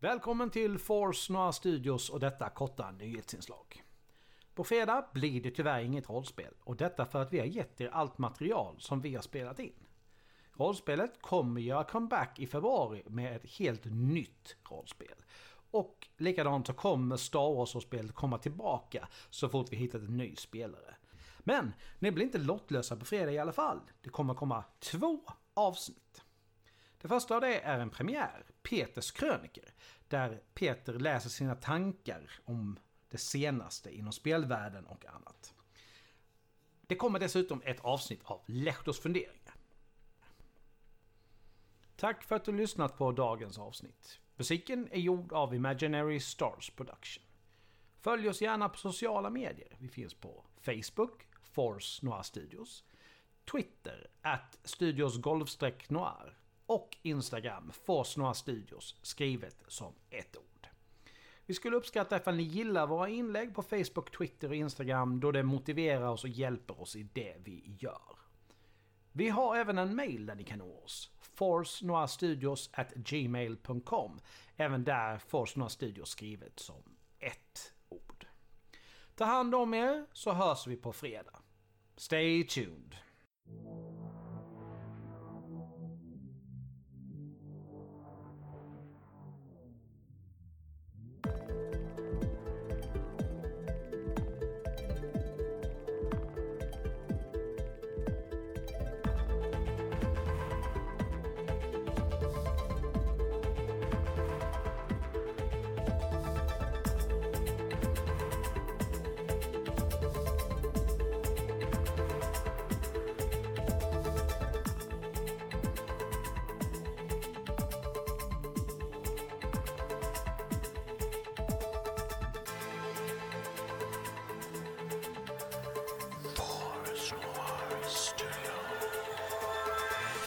Välkommen till Force Noir Studios och detta korta nyhetsinslag. På fredag blir det tyvärr inget rollspel och detta för att vi har gett er allt material som vi har spelat in. Rollspelet kommer göra comeback i februari med ett helt nytt rollspel. Och likadant så kommer Star Wars-spelet komma tillbaka så fort vi hittat en ny spelare. Men ni blir inte lottlösa på fredag i alla fall. Det kommer komma två avsnitt. Det första av det är en premiär, Peters kröniker, där Peter läser sina tankar om det senaste inom spelvärlden och annat. Det kommer dessutom ett avsnitt av Lehtors funderingar. Tack för att du lyssnat på dagens avsnitt. Musiken är gjord av Imaginary Stars Production. Följ oss gärna på sociala medier. Vi finns på Facebook, Force Noir Studios, Twitter, at Studios Noir och Instagram, Force Studios, skrivet som ett ord. Vi skulle uppskatta ifall ni gillar våra inlägg på Facebook, Twitter och Instagram då det motiverar oss och hjälper oss i det vi gör. Vi har även en mail där ni kan nå oss. forcenoirstudios@gmail.com. Även där Force Noir Studios skrivet som ett ord. Ta hand om er så hörs vi på fredag. Stay tuned.